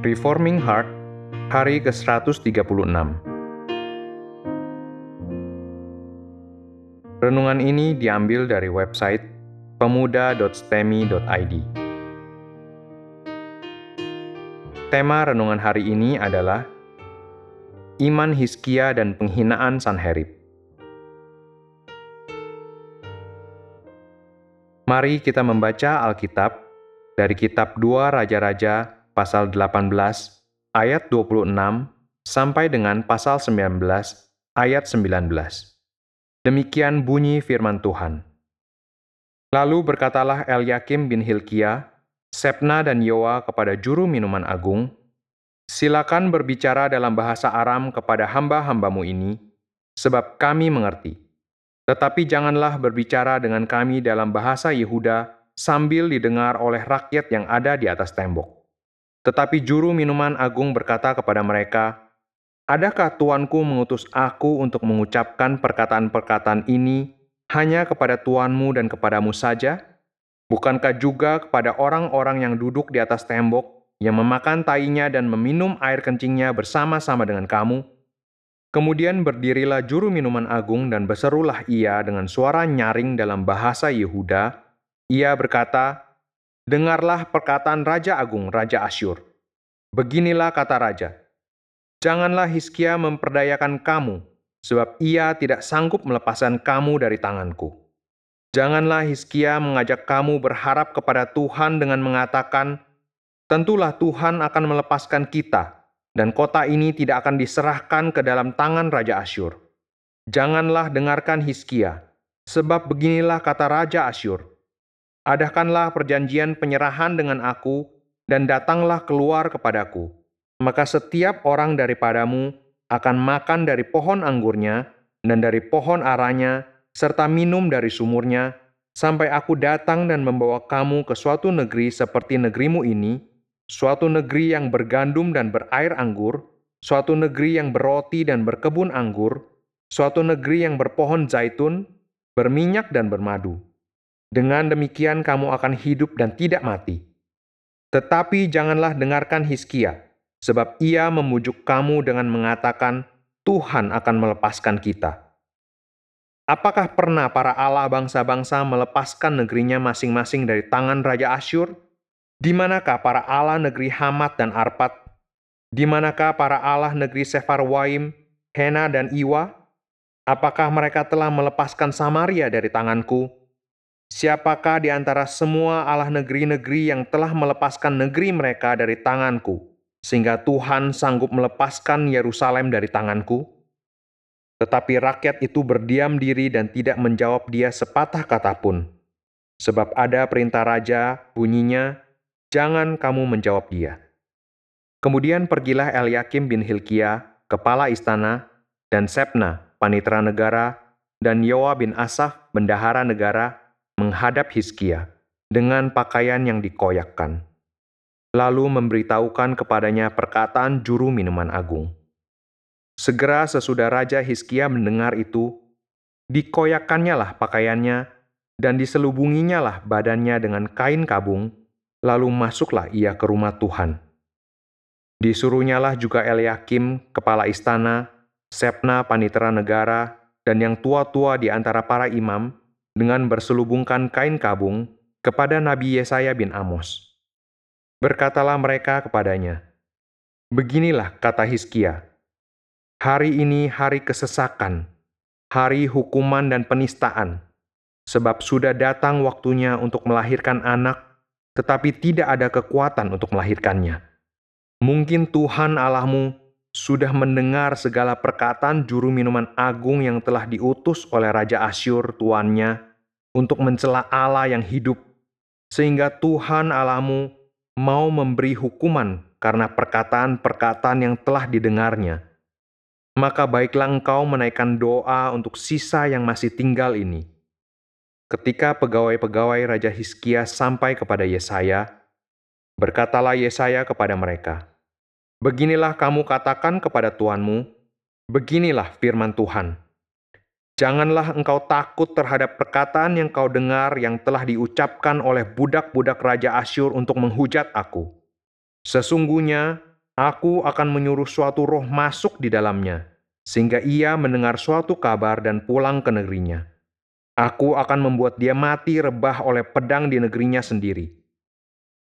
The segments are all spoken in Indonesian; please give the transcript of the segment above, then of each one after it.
Reforming Heart, hari ke-136. Renungan ini diambil dari website pemuda.stemi.id. Tema renungan hari ini adalah Iman Hiskia dan Penghinaan Sanherib. Mari kita membaca Alkitab dari kitab 2 Raja-Raja pasal 18 ayat 26 sampai dengan pasal 19 ayat 19. Demikian bunyi firman Tuhan. Lalu berkatalah Eliakim bin Hilkia, Sepna dan Yoa kepada juru minuman agung, Silakan berbicara dalam bahasa Aram kepada hamba-hambamu ini, sebab kami mengerti. Tetapi janganlah berbicara dengan kami dalam bahasa Yehuda sambil didengar oleh rakyat yang ada di atas tembok. Tetapi juru minuman agung berkata kepada mereka, Adakah tuanku mengutus aku untuk mengucapkan perkataan-perkataan ini hanya kepada tuanmu dan kepadamu saja? Bukankah juga kepada orang-orang yang duduk di atas tembok, yang memakan tainya dan meminum air kencingnya bersama-sama dengan kamu?' Kemudian berdirilah juru minuman agung dan berserulah ia dengan suara nyaring dalam bahasa Yehuda. Ia berkata, Dengarlah perkataan Raja Agung, Raja Asyur. Beginilah kata Raja, Janganlah Hiskia memperdayakan kamu, sebab ia tidak sanggup melepaskan kamu dari tanganku. Janganlah Hiskia mengajak kamu berharap kepada Tuhan dengan mengatakan, Tentulah Tuhan akan melepaskan kita, dan kota ini tidak akan diserahkan ke dalam tangan Raja Asyur. Janganlah dengarkan Hiskia, sebab beginilah kata Raja Asyur. Adakanlah perjanjian penyerahan dengan aku, dan datanglah keluar kepadaku. Maka setiap orang daripadamu akan makan dari pohon anggurnya, dan dari pohon aranya, serta minum dari sumurnya, sampai aku datang dan membawa kamu ke suatu negeri seperti negerimu ini, suatu negeri yang bergandum dan berair anggur, suatu negeri yang berroti dan berkebun anggur, suatu negeri yang berpohon zaitun, berminyak dan bermadu. Dengan demikian kamu akan hidup dan tidak mati. Tetapi janganlah dengarkan Hiskia, sebab ia memujuk kamu dengan mengatakan, Tuhan akan melepaskan kita. Apakah pernah para Allah bangsa-bangsa melepaskan negerinya masing-masing dari tangan Raja Asyur? Di manakah para Allah negeri Hamat dan Arpat? Di manakah para Allah negeri Sefarwaim, Hena dan Iwa? Apakah mereka telah melepaskan Samaria dari tanganku? Siapakah di antara semua Allah negeri-negeri yang telah melepaskan negeri mereka dari tanganku, sehingga Tuhan sanggup melepaskan Yerusalem dari tanganku? Tetapi rakyat itu berdiam diri dan tidak menjawab dia sepatah kata pun. Sebab ada perintah raja, bunyinya, jangan kamu menjawab dia. Kemudian pergilah Eliakim bin Hilkia, kepala istana, dan Sepna, panitra negara, dan Yoa bin Asaf, bendahara negara, menghadap Hiskia dengan pakaian yang dikoyakkan. Lalu memberitahukan kepadanya perkataan juru minuman agung. Segera sesudah Raja Hiskia mendengar itu, dikoyakkannya lah pakaiannya, dan diselubunginya lah badannya dengan kain kabung, Lalu masuklah ia ke rumah Tuhan. Disuruhnyalah juga Eliakim, kepala istana, Sepna, panitera negara, dan yang tua-tua di antara para imam, dengan berselubungkan kain kabung, kepada Nabi Yesaya bin Amos. Berkatalah mereka kepadanya, Beginilah kata Hizkia, Hari ini hari kesesakan, hari hukuman dan penistaan, sebab sudah datang waktunya untuk melahirkan anak tetapi tidak ada kekuatan untuk melahirkannya. Mungkin Tuhan Allahmu sudah mendengar segala perkataan juru minuman agung yang telah diutus oleh Raja Asyur tuannya untuk mencela Allah yang hidup, sehingga Tuhan Allahmu mau memberi hukuman karena perkataan-perkataan yang telah didengarnya. Maka baiklah engkau menaikkan doa untuk sisa yang masih tinggal ini Ketika pegawai-pegawai Raja Hizkia sampai kepada Yesaya, berkatalah Yesaya kepada mereka, Beginilah kamu katakan kepada tuanmu, beginilah firman Tuhan. Janganlah engkau takut terhadap perkataan yang kau dengar yang telah diucapkan oleh budak-budak Raja Asyur untuk menghujat aku. Sesungguhnya aku akan menyuruh suatu roh masuk di dalamnya, sehingga ia mendengar suatu kabar dan pulang ke negerinya. Aku akan membuat dia mati rebah oleh pedang di negerinya sendiri.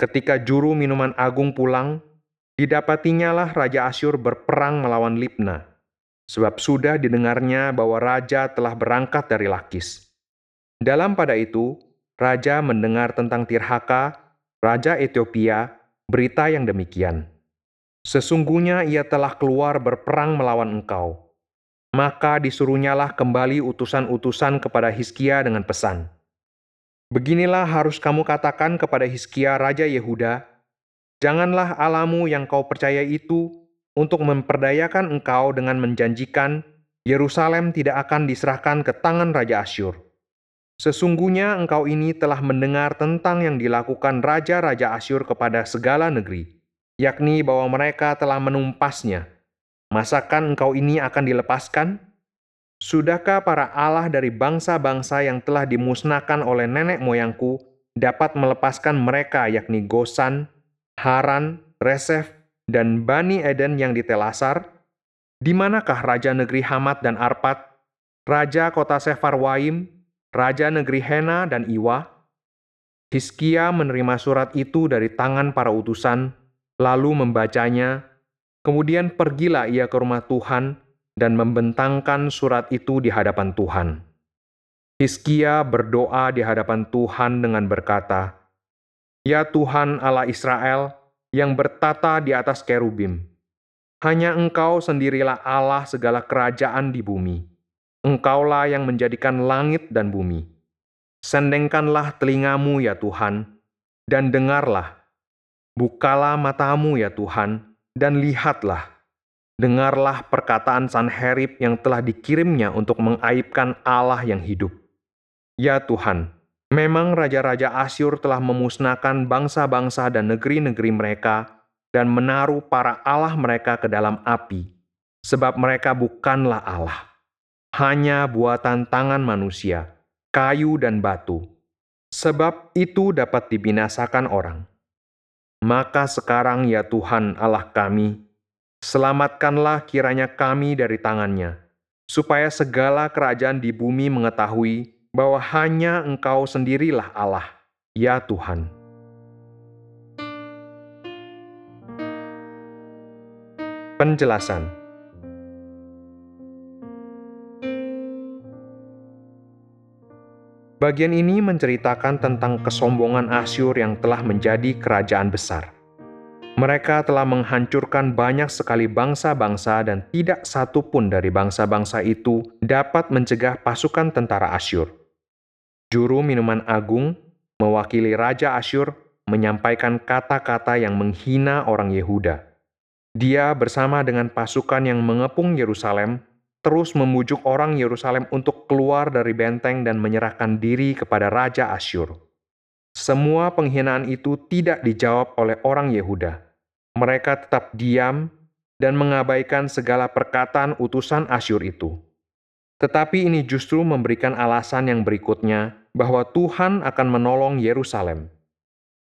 Ketika juru minuman agung pulang, didapatinya lah Raja Asyur berperang melawan Libna, sebab sudah didengarnya bahwa Raja telah berangkat dari Lakis. Dalam pada itu, Raja mendengar tentang Tirhaka, Raja Ethiopia, berita yang demikian. Sesungguhnya ia telah keluar berperang melawan engkau. Maka disuruhnyalah kembali utusan-utusan kepada Hizkia dengan pesan. Beginilah harus kamu katakan kepada Hizkia Raja Yehuda, Janganlah alamu yang kau percaya itu untuk memperdayakan engkau dengan menjanjikan Yerusalem tidak akan diserahkan ke tangan Raja Asyur. Sesungguhnya engkau ini telah mendengar tentang yang dilakukan raja-raja Asyur kepada segala negeri, yakni bahwa mereka telah menumpasnya Masakan engkau ini akan dilepaskan? Sudahkah para Allah dari bangsa-bangsa yang telah dimusnahkan oleh nenek moyangku dapat melepaskan mereka yakni Gosan, Haran, Resef, dan Bani Eden yang ditelasar? Di manakah raja negeri Hamad dan Arpad, raja kota Sefarwaim, raja negeri Hena dan Iwa? Hiskia menerima surat itu dari tangan para utusan, lalu membacanya Kemudian pergilah ia ke rumah Tuhan dan membentangkan surat itu di hadapan Tuhan. Hizkia berdoa di hadapan Tuhan dengan berkata, Ya Tuhan Allah Israel yang bertata di atas kerubim, hanya Engkau sendirilah Allah segala kerajaan di bumi. Engkaulah yang menjadikan langit dan bumi. Sendengkanlah telingamu ya Tuhan, dan dengarlah. Bukalah matamu ya Tuhan, dan lihatlah, dengarlah perkataan Sanherib yang telah dikirimnya untuk mengaibkan Allah yang hidup. Ya Tuhan, memang raja-raja Asyur telah memusnahkan bangsa-bangsa dan negeri-negeri mereka dan menaruh para Allah mereka ke dalam api, sebab mereka bukanlah Allah, hanya buatan tangan manusia, kayu dan batu. Sebab itu dapat dibinasakan orang. Maka sekarang ya Tuhan Allah kami, selamatkanlah kiranya kami dari tangannya, supaya segala kerajaan di bumi mengetahui bahwa hanya Engkau sendirilah Allah, ya Tuhan. Penjelasan Bagian ini menceritakan tentang kesombongan Asyur yang telah menjadi kerajaan besar. Mereka telah menghancurkan banyak sekali bangsa-bangsa dan tidak satu pun dari bangsa-bangsa itu dapat mencegah pasukan tentara Asyur. Juru minuman agung, mewakili Raja Asyur, menyampaikan kata-kata yang menghina orang Yehuda. Dia bersama dengan pasukan yang mengepung Yerusalem terus memujuk orang Yerusalem untuk keluar dari benteng dan menyerahkan diri kepada Raja Asyur. Semua penghinaan itu tidak dijawab oleh orang Yehuda. Mereka tetap diam dan mengabaikan segala perkataan utusan Asyur itu. Tetapi ini justru memberikan alasan yang berikutnya bahwa Tuhan akan menolong Yerusalem.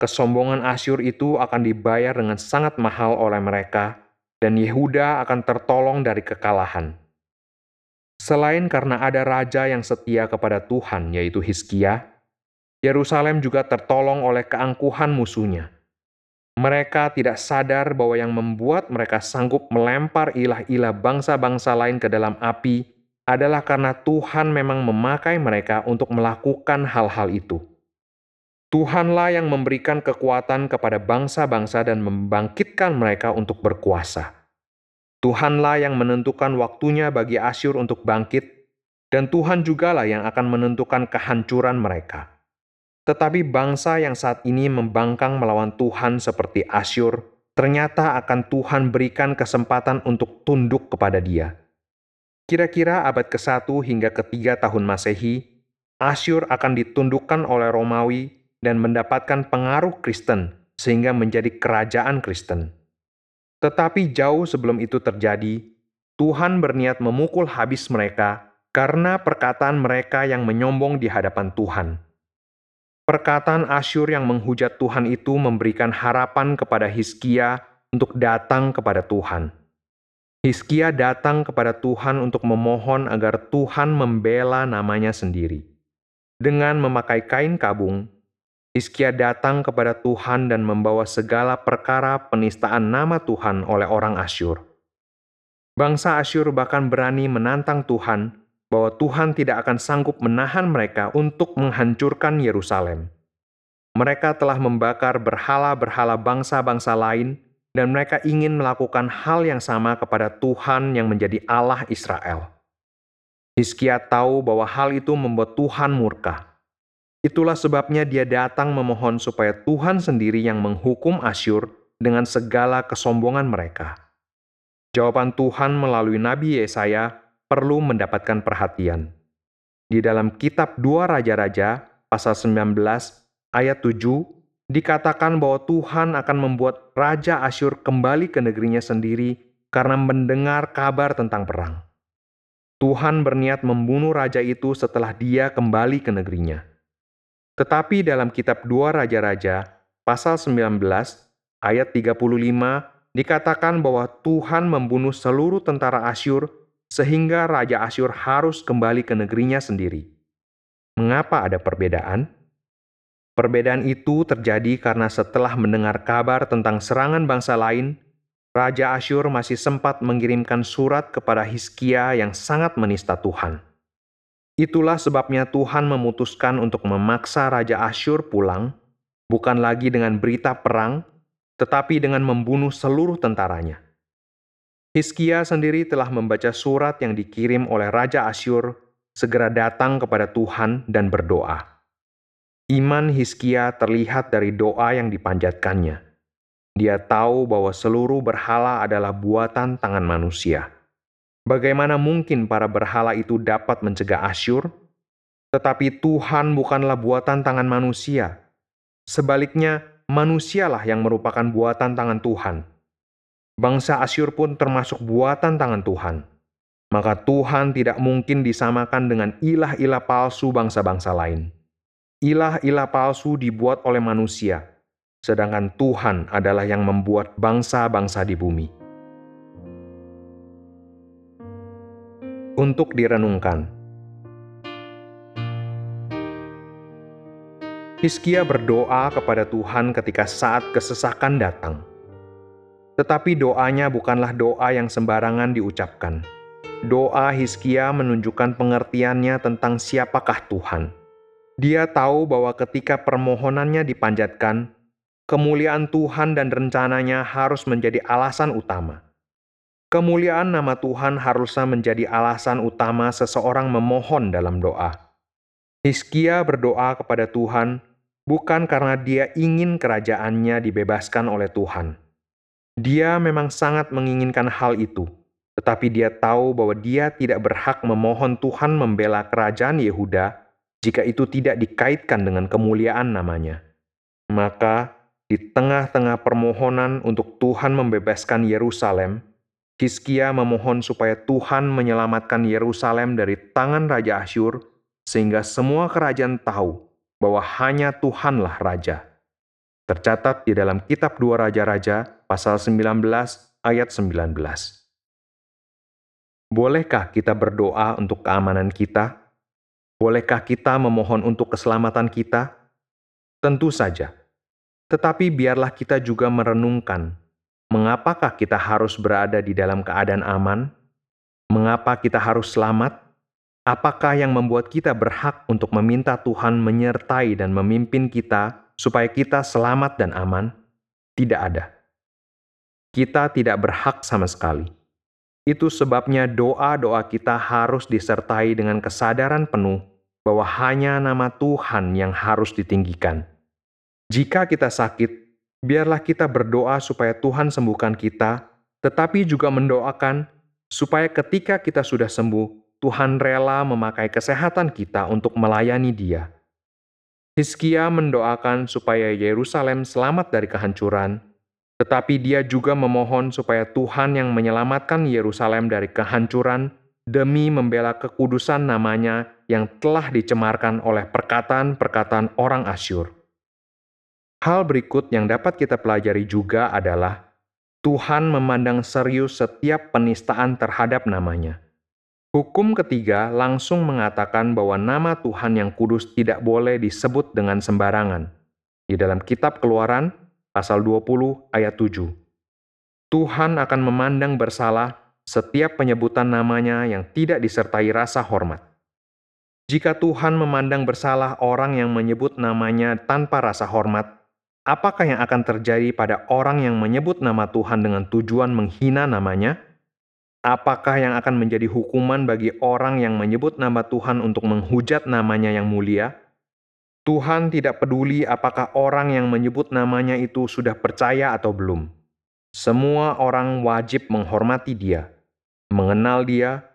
Kesombongan Asyur itu akan dibayar dengan sangat mahal oleh mereka, dan Yehuda akan tertolong dari kekalahan. Selain karena ada raja yang setia kepada Tuhan, yaitu Hizkia, Yerusalem juga tertolong oleh keangkuhan musuhnya. Mereka tidak sadar bahwa yang membuat mereka sanggup melempar ilah-ilah bangsa-bangsa lain ke dalam api adalah karena Tuhan memang memakai mereka untuk melakukan hal-hal itu. Tuhanlah yang memberikan kekuatan kepada bangsa-bangsa dan membangkitkan mereka untuk berkuasa. Tuhanlah yang menentukan waktunya bagi Asyur untuk bangkit, dan Tuhan jugalah yang akan menentukan kehancuran mereka. Tetapi bangsa yang saat ini membangkang melawan Tuhan seperti Asyur, ternyata akan Tuhan berikan kesempatan untuk tunduk kepada dia. Kira-kira abad ke-1 hingga ke-3 tahun Masehi, Asyur akan ditundukkan oleh Romawi dan mendapatkan pengaruh Kristen sehingga menjadi kerajaan Kristen. Tetapi jauh sebelum itu terjadi, Tuhan berniat memukul habis mereka karena perkataan mereka yang menyombong di hadapan Tuhan. Perkataan Asyur yang menghujat Tuhan itu memberikan harapan kepada Hizkia untuk datang kepada Tuhan. Hizkia datang kepada Tuhan untuk memohon agar Tuhan membela namanya sendiri. Dengan memakai kain kabung, Hizkia datang kepada Tuhan dan membawa segala perkara penistaan nama Tuhan oleh orang Asyur. Bangsa Asyur bahkan berani menantang Tuhan bahwa Tuhan tidak akan sanggup menahan mereka untuk menghancurkan Yerusalem. Mereka telah membakar berhala-berhala bangsa-bangsa lain dan mereka ingin melakukan hal yang sama kepada Tuhan yang menjadi Allah Israel. Hizkia tahu bahwa hal itu membuat Tuhan murka. Itulah sebabnya dia datang memohon supaya Tuhan sendiri yang menghukum Asyur dengan segala kesombongan mereka. Jawaban Tuhan melalui Nabi Yesaya perlu mendapatkan perhatian. Di dalam kitab Dua Raja-Raja, pasal 19, ayat 7, dikatakan bahwa Tuhan akan membuat Raja Asyur kembali ke negerinya sendiri karena mendengar kabar tentang perang. Tuhan berniat membunuh raja itu setelah dia kembali ke negerinya. Tetapi dalam kitab dua Raja-Raja, pasal 19, ayat 35, dikatakan bahwa Tuhan membunuh seluruh tentara Asyur sehingga Raja Asyur harus kembali ke negerinya sendiri. Mengapa ada perbedaan? Perbedaan itu terjadi karena setelah mendengar kabar tentang serangan bangsa lain, Raja Asyur masih sempat mengirimkan surat kepada Hizkia yang sangat menista Tuhan. Itulah sebabnya Tuhan memutuskan untuk memaksa Raja Asyur pulang, bukan lagi dengan berita perang, tetapi dengan membunuh seluruh tentaranya. Hizkia sendiri telah membaca surat yang dikirim oleh Raja Asyur, segera datang kepada Tuhan dan berdoa. Iman Hizkia terlihat dari doa yang dipanjatkannya. Dia tahu bahwa seluruh berhala adalah buatan tangan manusia. Bagaimana mungkin para berhala itu dapat mencegah Asyur? Tetapi Tuhan bukanlah buatan tangan manusia. Sebaliknya, manusialah yang merupakan buatan tangan Tuhan. Bangsa Asyur pun termasuk buatan tangan Tuhan. Maka Tuhan tidak mungkin disamakan dengan ilah-ilah palsu bangsa-bangsa lain. Ilah-ilah palsu dibuat oleh manusia, sedangkan Tuhan adalah yang membuat bangsa-bangsa di bumi. Untuk direnungkan, Hizkia berdoa kepada Tuhan ketika saat kesesakan datang. Tetapi doanya bukanlah doa yang sembarangan diucapkan. Doa Hizkia menunjukkan pengertiannya tentang siapakah Tuhan dia tahu bahwa ketika permohonannya dipanjatkan, kemuliaan Tuhan dan rencananya harus menjadi alasan utama. Kemuliaan nama Tuhan harusnya menjadi alasan utama seseorang memohon dalam doa. Hizkia berdoa kepada Tuhan bukan karena dia ingin kerajaannya dibebaskan oleh Tuhan. Dia memang sangat menginginkan hal itu, tetapi dia tahu bahwa dia tidak berhak memohon Tuhan membela kerajaan Yehuda jika itu tidak dikaitkan dengan kemuliaan namanya. Maka, di tengah-tengah permohonan untuk Tuhan membebaskan Yerusalem, Hizkia memohon supaya Tuhan menyelamatkan Yerusalem dari tangan Raja Asyur, sehingga semua kerajaan tahu bahwa hanya Tuhanlah Raja. Tercatat di dalam kitab Dua Raja-Raja, pasal 19 ayat 19. Bolehkah kita berdoa untuk keamanan kita? Bolehkah kita memohon untuk keselamatan kita? Tentu saja. Tetapi biarlah kita juga merenungkan, mengapakah kita harus berada di dalam keadaan aman? Mengapa kita harus selamat? Apakah yang membuat kita berhak untuk meminta Tuhan menyertai dan memimpin kita supaya kita selamat dan aman? Tidak ada. Kita tidak berhak sama sekali. Itu sebabnya doa-doa kita harus disertai dengan kesadaran penuh bahwa hanya nama Tuhan yang harus ditinggikan. Jika kita sakit, biarlah kita berdoa supaya Tuhan sembuhkan kita, tetapi juga mendoakan supaya ketika kita sudah sembuh, Tuhan rela memakai kesehatan kita untuk melayani Dia. Hizkia mendoakan supaya Yerusalem selamat dari kehancuran, tetapi dia juga memohon supaya Tuhan yang menyelamatkan Yerusalem dari kehancuran demi membela kekudusan namanya yang telah dicemarkan oleh perkataan-perkataan orang Asyur. Hal berikut yang dapat kita pelajari juga adalah Tuhan memandang serius setiap penistaan terhadap namanya. Hukum ketiga langsung mengatakan bahwa nama Tuhan yang kudus tidak boleh disebut dengan sembarangan. Di dalam kitab Keluaran, pasal 20 ayat 7. Tuhan akan memandang bersalah setiap penyebutan namanya yang tidak disertai rasa hormat. Jika Tuhan memandang bersalah orang yang menyebut namanya tanpa rasa hormat, apakah yang akan terjadi pada orang yang menyebut nama Tuhan dengan tujuan menghina namanya? Apakah yang akan menjadi hukuman bagi orang yang menyebut nama Tuhan untuk menghujat namanya yang mulia? Tuhan tidak peduli apakah orang yang menyebut namanya itu sudah percaya atau belum. Semua orang wajib menghormati dia, mengenal dia,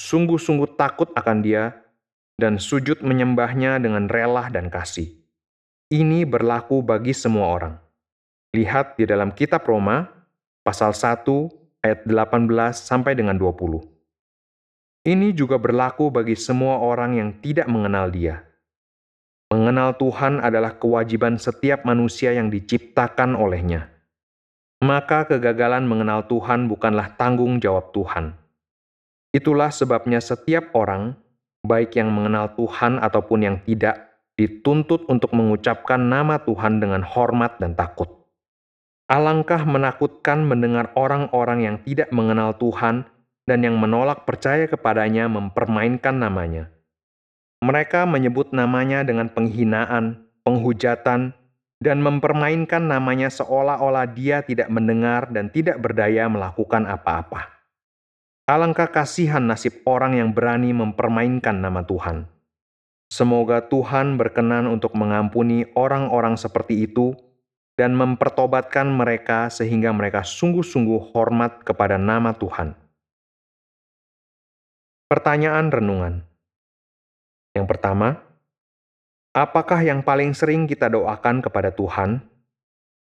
sungguh-sungguh takut akan dia, dan sujud menyembahnya dengan rela dan kasih. Ini berlaku bagi semua orang. Lihat di dalam kitab Roma, pasal 1 ayat 18 sampai dengan 20. Ini juga berlaku bagi semua orang yang tidak mengenal Dia. Mengenal Tuhan adalah kewajiban setiap manusia yang diciptakan olehnya. Maka kegagalan mengenal Tuhan bukanlah tanggung jawab Tuhan. Itulah sebabnya setiap orang, baik yang mengenal Tuhan ataupun yang tidak, dituntut untuk mengucapkan nama Tuhan dengan hormat dan takut. Alangkah menakutkan mendengar orang-orang yang tidak mengenal Tuhan dan yang menolak percaya kepadanya mempermainkan namanya. Mereka menyebut namanya dengan penghinaan, penghujatan, dan mempermainkan namanya seolah-olah dia tidak mendengar dan tidak berdaya melakukan apa-apa. Alangkah kasihan nasib orang yang berani mempermainkan nama Tuhan. Semoga Tuhan berkenan untuk mengampuni orang-orang seperti itu dan mempertobatkan mereka sehingga mereka sungguh-sungguh hormat kepada nama Tuhan. Pertanyaan renungan yang pertama, apakah yang paling sering kita doakan kepada Tuhan?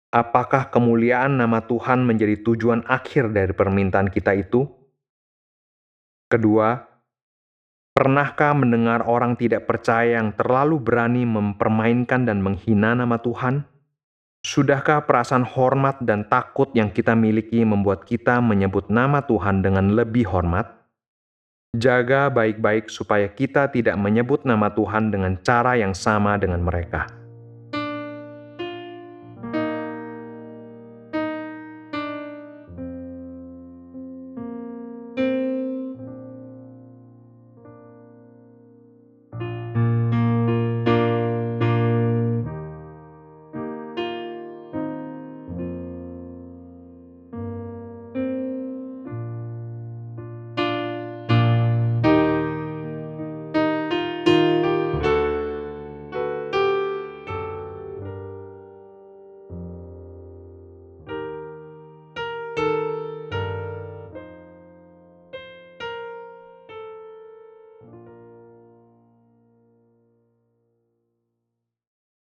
Apakah kemuliaan nama Tuhan menjadi tujuan akhir dari permintaan kita itu? Kedua, Pernahkah mendengar orang tidak percaya yang terlalu berani mempermainkan dan menghina nama Tuhan? Sudahkah perasaan hormat dan takut yang kita miliki membuat kita menyebut nama Tuhan dengan lebih hormat? Jaga baik-baik supaya kita tidak menyebut nama Tuhan dengan cara yang sama dengan mereka.